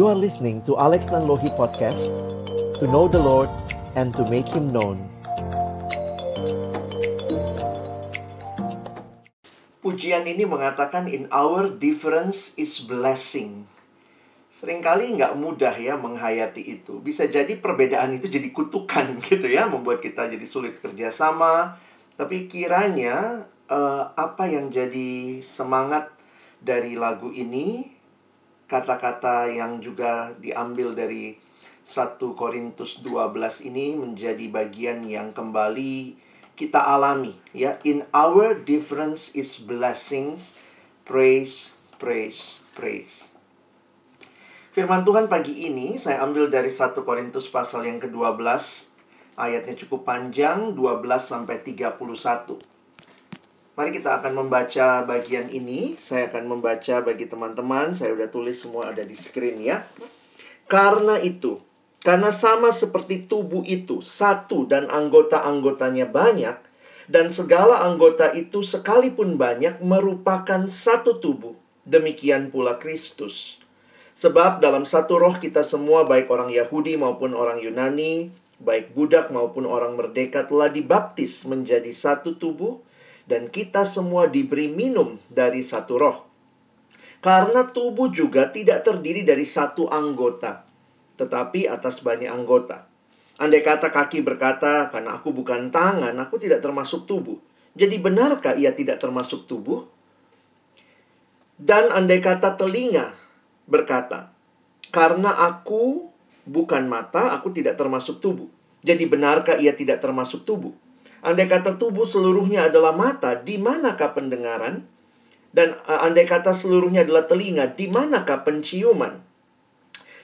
You are listening to Alex Nanlohi Podcast To know the Lord and to make Him known. Pujian ini mengatakan in our difference is blessing. Seringkali nggak mudah ya menghayati itu. Bisa jadi perbedaan itu jadi kutukan gitu ya Membuat kita jadi sulit kerjasama. Tapi kiranya uh, apa yang jadi semangat dari lagu ini kata-kata yang juga diambil dari 1 Korintus 12 ini menjadi bagian yang kembali kita alami ya. In our difference is blessings. Praise praise praise. Firman Tuhan pagi ini saya ambil dari 1 Korintus pasal yang ke-12 ayatnya cukup panjang 12 sampai 31 Mari kita akan membaca bagian ini. Saya akan membaca bagi teman-teman. Saya sudah tulis semua ada di screen ya. Karena itu, karena sama seperti tubuh itu satu dan anggota-anggotanya banyak, dan segala anggota itu sekalipun banyak merupakan satu tubuh. Demikian pula Kristus. Sebab dalam satu roh kita semua baik orang Yahudi maupun orang Yunani, baik budak maupun orang merdeka telah dibaptis menjadi satu tubuh, dan kita semua diberi minum dari satu roh. Karena tubuh juga tidak terdiri dari satu anggota, tetapi atas banyak anggota. Andai kata kaki berkata, "Karena aku bukan tangan, aku tidak termasuk tubuh." Jadi, benarkah ia tidak termasuk tubuh? Dan andai kata telinga berkata, "Karena aku bukan mata, aku tidak termasuk tubuh." Jadi, benarkah ia tidak termasuk tubuh? Andai kata tubuh seluruhnya adalah mata, di manakah pendengaran? Dan uh, andai kata seluruhnya adalah telinga, di manakah penciuman?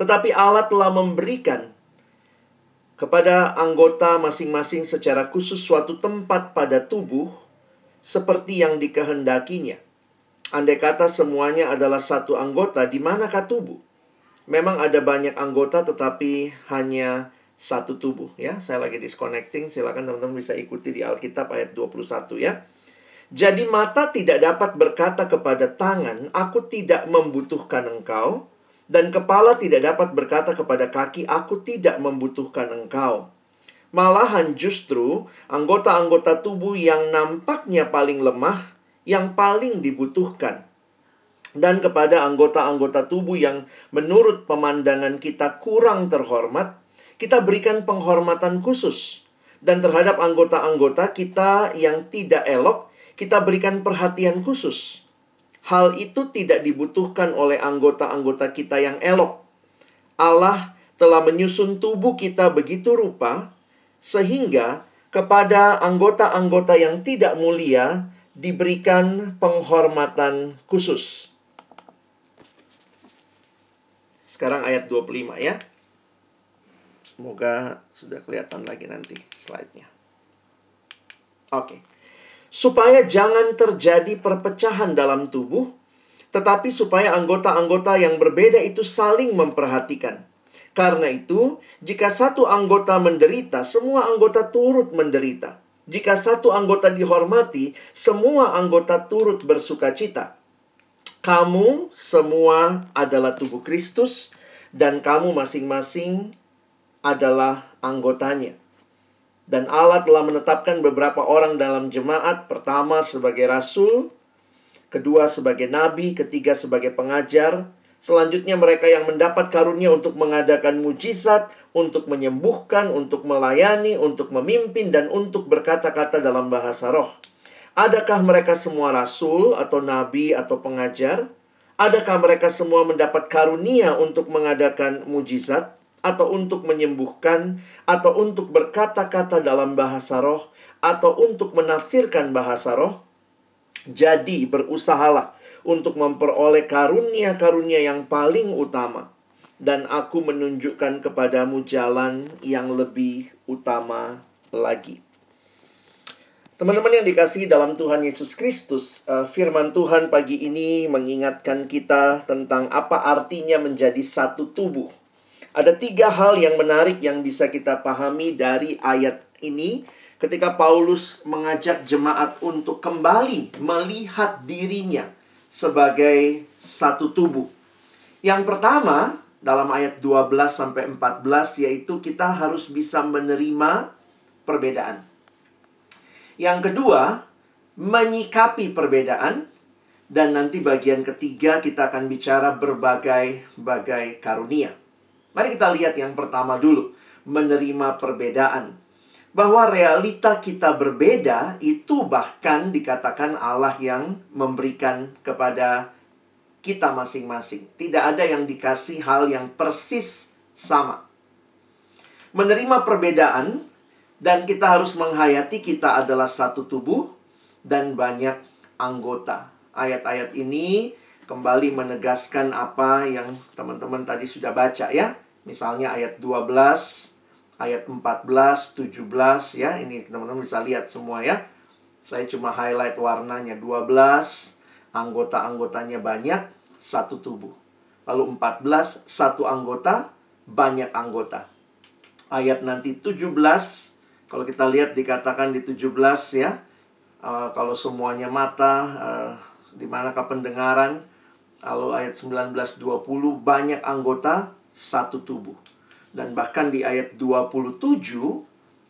Tetapi Allah telah memberikan kepada anggota masing-masing secara khusus suatu tempat pada tubuh seperti yang dikehendakinya. Andai kata semuanya adalah satu anggota, di manakah tubuh? Memang ada banyak anggota tetapi hanya satu tubuh ya. Saya lagi disconnecting, silakan teman-teman bisa ikuti di Alkitab ayat 21 ya. Jadi mata tidak dapat berkata kepada tangan, aku tidak membutuhkan engkau. Dan kepala tidak dapat berkata kepada kaki, aku tidak membutuhkan engkau. Malahan justru anggota-anggota tubuh yang nampaknya paling lemah, yang paling dibutuhkan. Dan kepada anggota-anggota tubuh yang menurut pemandangan kita kurang terhormat, kita berikan penghormatan khusus. Dan terhadap anggota-anggota kita yang tidak elok, kita berikan perhatian khusus. Hal itu tidak dibutuhkan oleh anggota-anggota kita yang elok. Allah telah menyusun tubuh kita begitu rupa, sehingga kepada anggota-anggota yang tidak mulia diberikan penghormatan khusus. Sekarang ayat 25 ya. Semoga sudah kelihatan lagi nanti slide-nya. Oke. Supaya jangan terjadi perpecahan dalam tubuh, tetapi supaya anggota-anggota yang berbeda itu saling memperhatikan. Karena itu, jika satu anggota menderita, semua anggota turut menderita. Jika satu anggota dihormati, semua anggota turut bersuka cita. Kamu semua adalah tubuh Kristus, dan kamu masing-masing adalah anggotanya. Dan Allah telah menetapkan beberapa orang dalam jemaat, pertama sebagai rasul, kedua sebagai nabi, ketiga sebagai pengajar, selanjutnya mereka yang mendapat karunia untuk mengadakan mujizat, untuk menyembuhkan, untuk melayani, untuk memimpin dan untuk berkata-kata dalam bahasa roh. Adakah mereka semua rasul atau nabi atau pengajar? Adakah mereka semua mendapat karunia untuk mengadakan mujizat? Atau untuk menyembuhkan, atau untuk berkata-kata dalam bahasa roh, atau untuk menafsirkan bahasa roh. Jadi, berusahalah untuk memperoleh karunia-karunia yang paling utama, dan aku menunjukkan kepadamu jalan yang lebih utama lagi. Teman-teman yang dikasih dalam Tuhan Yesus Kristus, eh, firman Tuhan pagi ini mengingatkan kita tentang apa artinya menjadi satu tubuh. Ada tiga hal yang menarik yang bisa kita pahami dari ayat ini ketika Paulus mengajak jemaat untuk kembali melihat dirinya sebagai satu tubuh. Yang pertama, dalam ayat 12 sampai 14 yaitu kita harus bisa menerima perbedaan. Yang kedua, menyikapi perbedaan dan nanti bagian ketiga kita akan bicara berbagai-bagai karunia. Mari kita lihat yang pertama dulu, menerima perbedaan. Bahwa realita kita berbeda itu bahkan dikatakan Allah yang memberikan kepada kita masing-masing. Tidak ada yang dikasih hal yang persis sama. Menerima perbedaan dan kita harus menghayati kita adalah satu tubuh dan banyak anggota. Ayat-ayat ini kembali menegaskan apa yang teman-teman tadi sudah baca ya. Misalnya ayat 12, ayat 14, 17 ya. Ini teman-teman bisa lihat semua ya. Saya cuma highlight warnanya 12, anggota-anggotanya banyak, satu tubuh. Lalu 14, satu anggota, banyak anggota. Ayat nanti 17, kalau kita lihat dikatakan di 17 ya, uh, kalau semuanya mata, uh, di manakah pendengaran, lalu ayat 19, 20, banyak anggota, satu tubuh. Dan bahkan di ayat 27,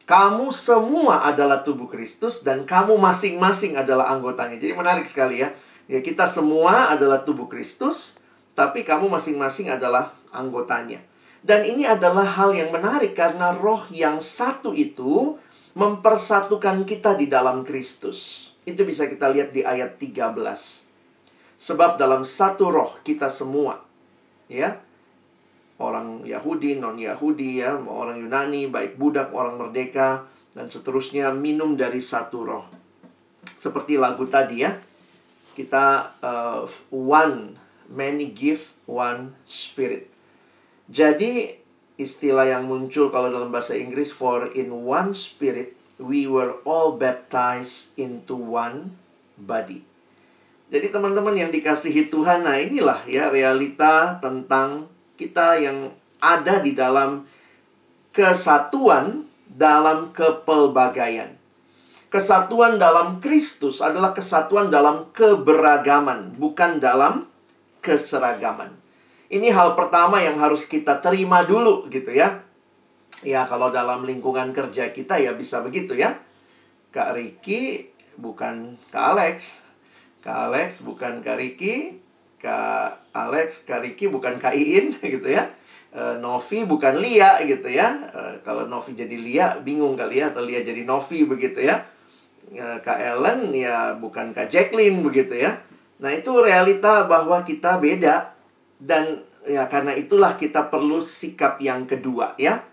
kamu semua adalah tubuh Kristus dan kamu masing-masing adalah anggotanya. Jadi menarik sekali ya. Ya kita semua adalah tubuh Kristus, tapi kamu masing-masing adalah anggotanya. Dan ini adalah hal yang menarik karena roh yang satu itu mempersatukan kita di dalam Kristus. Itu bisa kita lihat di ayat 13. Sebab dalam satu roh kita semua, ya, orang Yahudi, non-Yahudi, ya, orang Yunani, baik budak, orang merdeka, dan seterusnya minum dari satu roh. Seperti lagu tadi ya, kita uh, one, many give one spirit. Jadi istilah yang muncul kalau dalam bahasa Inggris for in one spirit we were all baptized into one body. Jadi teman-teman yang dikasihi Tuhan, nah inilah ya realita tentang kita yang ada di dalam kesatuan dalam kepelbagaian. Kesatuan dalam Kristus adalah kesatuan dalam keberagaman, bukan dalam keseragaman. Ini hal pertama yang harus kita terima dulu gitu ya. Ya kalau dalam lingkungan kerja kita ya bisa begitu ya. Kak Riki bukan Kak Alex. Kak Alex bukan Kak Riki. Kak Alex, Kak Riki bukan Kak Iin gitu ya. E, Novi bukan Lia gitu ya. E, kalau Novi jadi Lia bingung kali ya atau Lia jadi Novi begitu ya. E, Kak Ellen ya bukan Kak Jacqueline begitu ya. Nah, itu realita bahwa kita beda dan ya karena itulah kita perlu sikap yang kedua ya.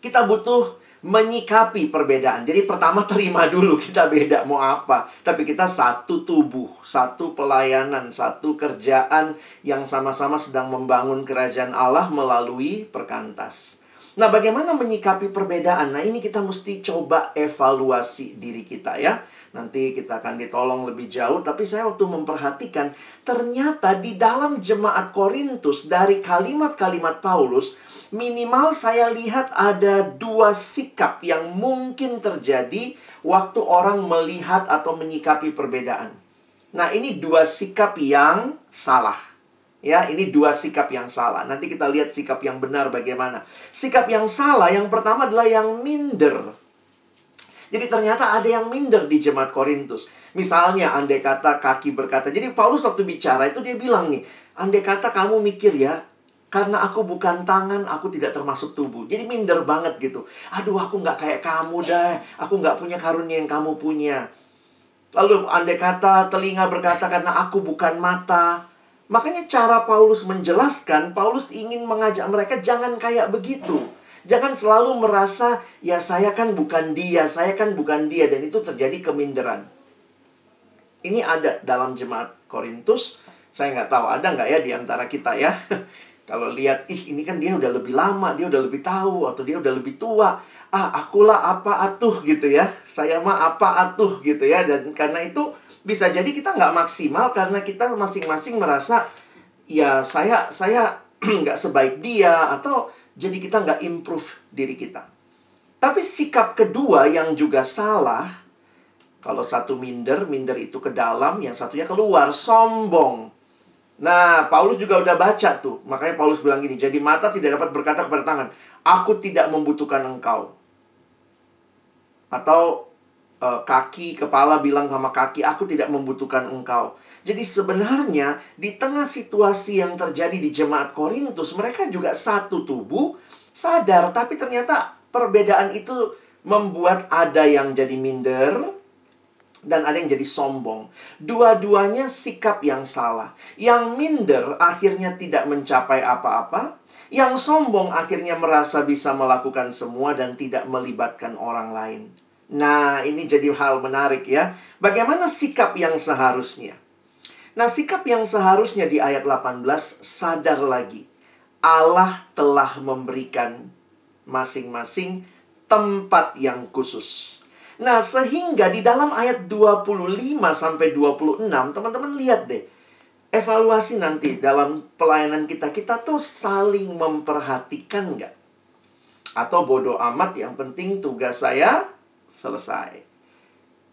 Kita butuh menyikapi perbedaan. Jadi pertama terima dulu kita beda mau apa. Tapi kita satu tubuh, satu pelayanan, satu kerjaan yang sama-sama sedang membangun kerajaan Allah melalui perkantas. Nah, bagaimana menyikapi perbedaan? Nah, ini kita mesti coba evaluasi diri kita ya. Nanti kita akan ditolong lebih jauh, tapi saya waktu memperhatikan ternyata di dalam jemaat Korintus dari kalimat-kalimat Paulus minimal saya lihat ada dua sikap yang mungkin terjadi waktu orang melihat atau menyikapi perbedaan. Nah, ini dua sikap yang salah. Ya, ini dua sikap yang salah. Nanti kita lihat sikap yang benar bagaimana. Sikap yang salah yang pertama adalah yang minder. Jadi ternyata ada yang minder di jemaat Korintus. Misalnya andai kata kaki berkata. Jadi Paulus waktu bicara itu dia bilang nih, andai kata kamu mikir ya, karena aku bukan tangan, aku tidak termasuk tubuh. Jadi minder banget gitu. Aduh, aku nggak kayak kamu dah. Aku nggak punya karunia yang kamu punya. Lalu andai kata telinga berkata karena aku bukan mata. Makanya cara Paulus menjelaskan, Paulus ingin mengajak mereka jangan kayak begitu. Jangan selalu merasa, ya saya kan bukan dia, saya kan bukan dia. Dan itu terjadi keminderan. Ini ada dalam jemaat Korintus. Saya nggak tahu, ada nggak ya di antara kita ya. Kalau lihat, ih ini kan dia udah lebih lama, dia udah lebih tahu, atau dia udah lebih tua. Ah, akulah apa atuh gitu ya. Saya mah apa atuh gitu ya. Dan karena itu bisa jadi kita nggak maksimal karena kita masing-masing merasa, ya saya saya nggak sebaik dia atau jadi kita nggak improve diri kita. Tapi sikap kedua yang juga salah, kalau satu minder, minder itu ke dalam, yang satunya keluar, sombong. Nah, Paulus juga udah baca tuh. Makanya Paulus bilang gini, jadi mata tidak dapat berkata kepada tangan, aku tidak membutuhkan engkau. Atau e, kaki, kepala bilang sama kaki, aku tidak membutuhkan engkau. Jadi sebenarnya di tengah situasi yang terjadi di jemaat Korintus, mereka juga satu tubuh, sadar, tapi ternyata perbedaan itu membuat ada yang jadi minder, dan ada yang jadi sombong. Dua-duanya sikap yang salah. Yang minder akhirnya tidak mencapai apa-apa. Yang sombong akhirnya merasa bisa melakukan semua dan tidak melibatkan orang lain. Nah, ini jadi hal menarik ya. Bagaimana sikap yang seharusnya? Nah, sikap yang seharusnya di ayat 18 sadar lagi. Allah telah memberikan masing-masing tempat yang khusus. Nah, sehingga di dalam ayat 25 sampai 26, teman-teman lihat deh. Evaluasi nanti dalam pelayanan kita, kita tuh saling memperhatikan nggak? Atau bodoh amat, yang penting tugas saya selesai.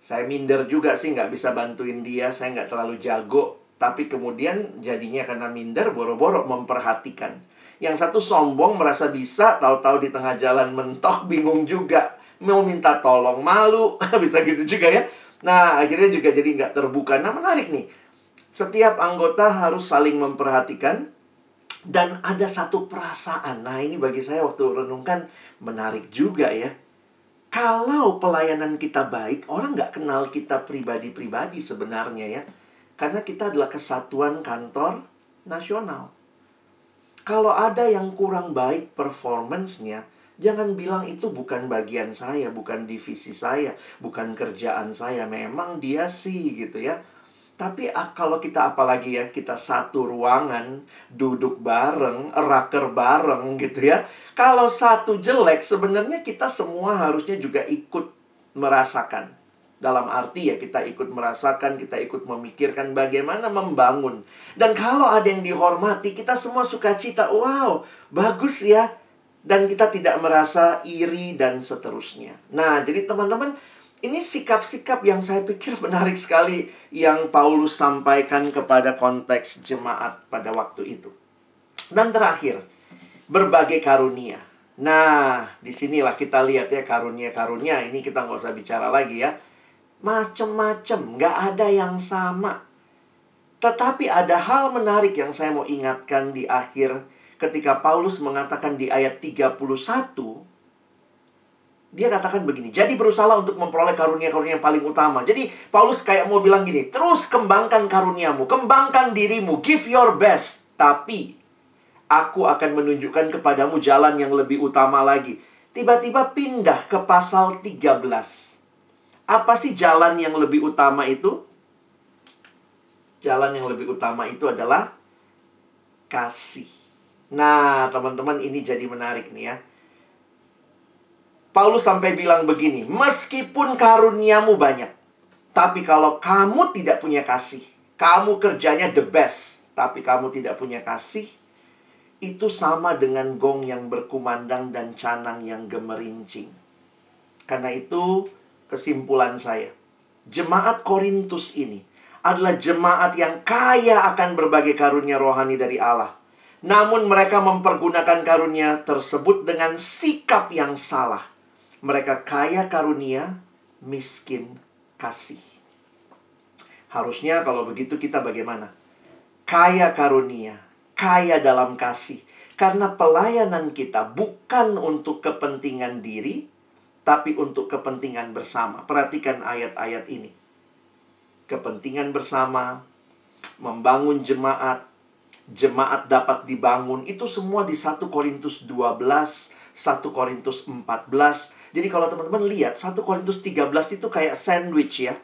Saya minder juga sih nggak bisa bantuin dia, saya nggak terlalu jago. Tapi kemudian jadinya karena minder, boro-boro memperhatikan. Yang satu sombong merasa bisa, tahu-tahu di tengah jalan mentok, bingung juga. Mau minta tolong malu bisa gitu juga ya. Nah akhirnya juga jadi nggak terbuka. Nah menarik nih. Setiap anggota harus saling memperhatikan. Dan ada satu perasaan. Nah ini bagi saya waktu renungkan menarik juga ya kalau pelayanan kita baik orang nggak kenal kita pribadi-pribadi sebenarnya ya karena kita adalah kesatuan kantor nasional kalau ada yang kurang baik performance-nya Jangan bilang itu bukan bagian saya, bukan divisi saya, bukan kerjaan saya. Memang dia sih gitu ya. Tapi ah, kalau kita apalagi ya, kita satu ruangan, duduk bareng, raker bareng gitu ya. Kalau satu jelek, sebenarnya kita semua harusnya juga ikut merasakan. Dalam arti ya kita ikut merasakan, kita ikut memikirkan bagaimana membangun. Dan kalau ada yang dihormati, kita semua suka cita, wow, bagus ya dan kita tidak merasa iri dan seterusnya. Nah, jadi teman-teman, ini sikap-sikap yang saya pikir menarik sekali yang Paulus sampaikan kepada konteks jemaat pada waktu itu. Dan terakhir, berbagai karunia. Nah, di sinilah kita lihat ya karunia-karunia. Ini kita nggak usah bicara lagi ya. Macem-macem, nggak ada yang sama. Tetapi ada hal menarik yang saya mau ingatkan di akhir ketika Paulus mengatakan di ayat 31 dia katakan begini, jadi berusaha untuk memperoleh karunia-karunia yang paling utama. Jadi Paulus kayak mau bilang gini, terus kembangkan karuniamu, kembangkan dirimu, give your best. Tapi aku akan menunjukkan kepadamu jalan yang lebih utama lagi. Tiba-tiba pindah ke pasal 13. Apa sih jalan yang lebih utama itu? Jalan yang lebih utama itu adalah kasih. Nah, teman-teman ini jadi menarik nih ya. Paulus sampai bilang begini, meskipun karuniamu banyak, tapi kalau kamu tidak punya kasih, kamu kerjanya the best, tapi kamu tidak punya kasih, itu sama dengan gong yang berkumandang dan canang yang gemerincing. Karena itu, kesimpulan saya, jemaat Korintus ini adalah jemaat yang kaya akan berbagai karunia rohani dari Allah namun mereka mempergunakan karunia tersebut dengan sikap yang salah. Mereka kaya karunia, miskin kasih. Harusnya kalau begitu kita bagaimana? Kaya karunia, kaya dalam kasih. Karena pelayanan kita bukan untuk kepentingan diri, tapi untuk kepentingan bersama. Perhatikan ayat-ayat ini. Kepentingan bersama, membangun jemaat, jemaat dapat dibangun itu semua di 1 Korintus 12, 1 Korintus 14. Jadi kalau teman-teman lihat 1 Korintus 13 itu kayak sandwich ya.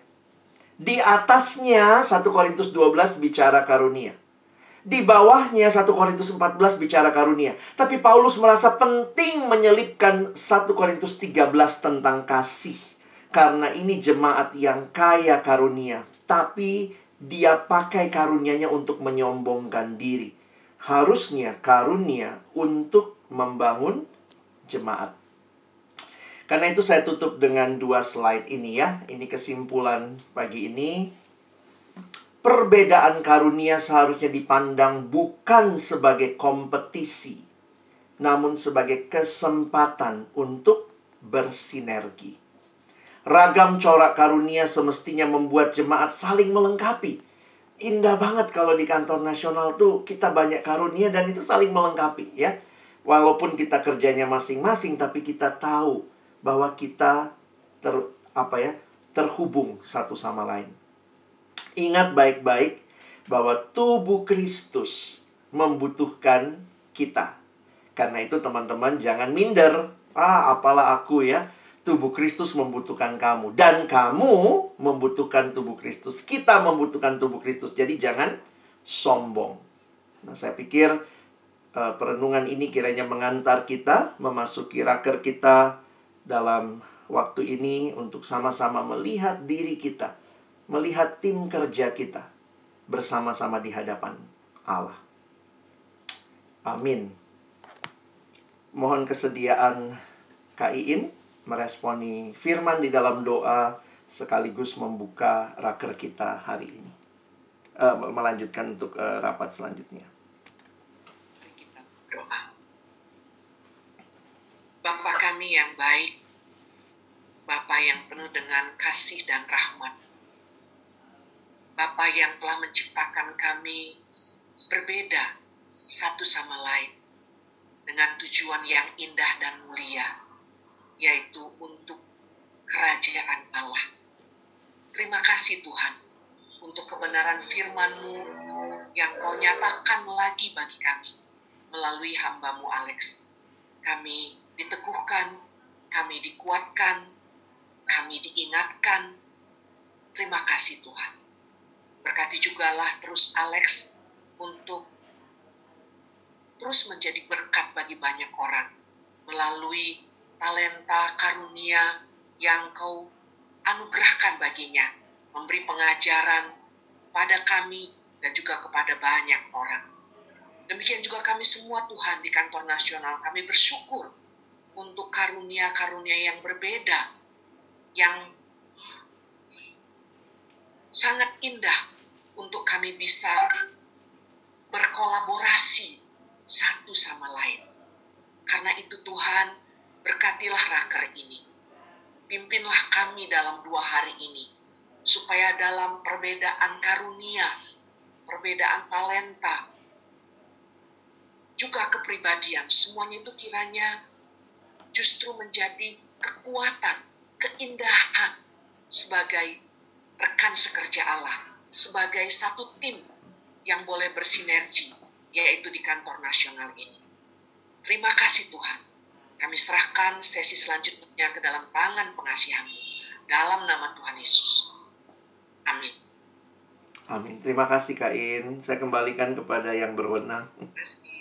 Di atasnya 1 Korintus 12 bicara karunia. Di bawahnya 1 Korintus 14 bicara karunia. Tapi Paulus merasa penting menyelipkan 1 Korintus 13 tentang kasih. Karena ini jemaat yang kaya karunia. Tapi dia pakai karunianya untuk menyombongkan diri. Harusnya karunia untuk membangun jemaat. Karena itu saya tutup dengan dua slide ini ya. Ini kesimpulan pagi ini. perbedaan karunia seharusnya dipandang bukan sebagai kompetisi, namun sebagai kesempatan untuk bersinergi. Ragam corak karunia semestinya membuat jemaat saling melengkapi. Indah banget kalau di kantor nasional tuh kita banyak karunia dan itu saling melengkapi ya. Walaupun kita kerjanya masing-masing tapi kita tahu bahwa kita ter apa ya terhubung satu sama lain. Ingat baik-baik bahwa tubuh Kristus membutuhkan kita. Karena itu teman-teman jangan minder. Ah, apalah aku ya. Tubuh Kristus membutuhkan kamu dan kamu membutuhkan tubuh Kristus. Kita membutuhkan tubuh Kristus. Jadi jangan sombong. Nah, saya pikir uh, perenungan ini kiranya mengantar kita memasuki raker kita dalam waktu ini untuk sama-sama melihat diri kita, melihat tim kerja kita bersama-sama di hadapan Allah. Amin. Mohon kesediaan Kak Iin meresponi firman di dalam doa sekaligus membuka raker kita hari ini. Uh, melanjutkan untuk uh, rapat selanjutnya. Kita doa. Bapa kami yang baik, Bapa yang penuh dengan kasih dan rahmat. Bapa yang telah menciptakan kami berbeda satu sama lain dengan tujuan yang indah dan mulia, yaitu untuk kerajaan Allah. Terima kasih Tuhan untuk kebenaran firman-Mu yang kau nyatakan lagi bagi kami melalui hambamu Alex. Kami diteguhkan, kami dikuatkan, kami diingatkan. Terima kasih Tuhan. Berkati jugalah terus Alex untuk terus menjadi berkat bagi banyak orang melalui talenta karunia yang kau anugerahkan baginya, memberi pengajaran pada kami dan juga kepada banyak orang. Demikian juga kami semua Tuhan di kantor nasional, kami bersyukur untuk karunia-karunia yang berbeda yang sangat indah untuk kami bisa berkolaborasi satu sama lain. Karena itu Tuhan, berkatilah raker ini. Pimpinlah kami dalam dua hari ini. Supaya dalam perbedaan karunia, perbedaan talenta, juga kepribadian, semuanya itu kiranya justru menjadi kekuatan keindahan sebagai rekan sekerja Allah, sebagai satu tim yang boleh bersinergi, yaitu di kantor nasional ini. Terima kasih Tuhan. Kami serahkan sesi selanjutnya ke dalam tangan pengasihanmu. Dalam nama Tuhan Yesus. Amin. Amin. Terima kasih Kak In. Saya kembalikan kepada yang berwenang. Terima kasih.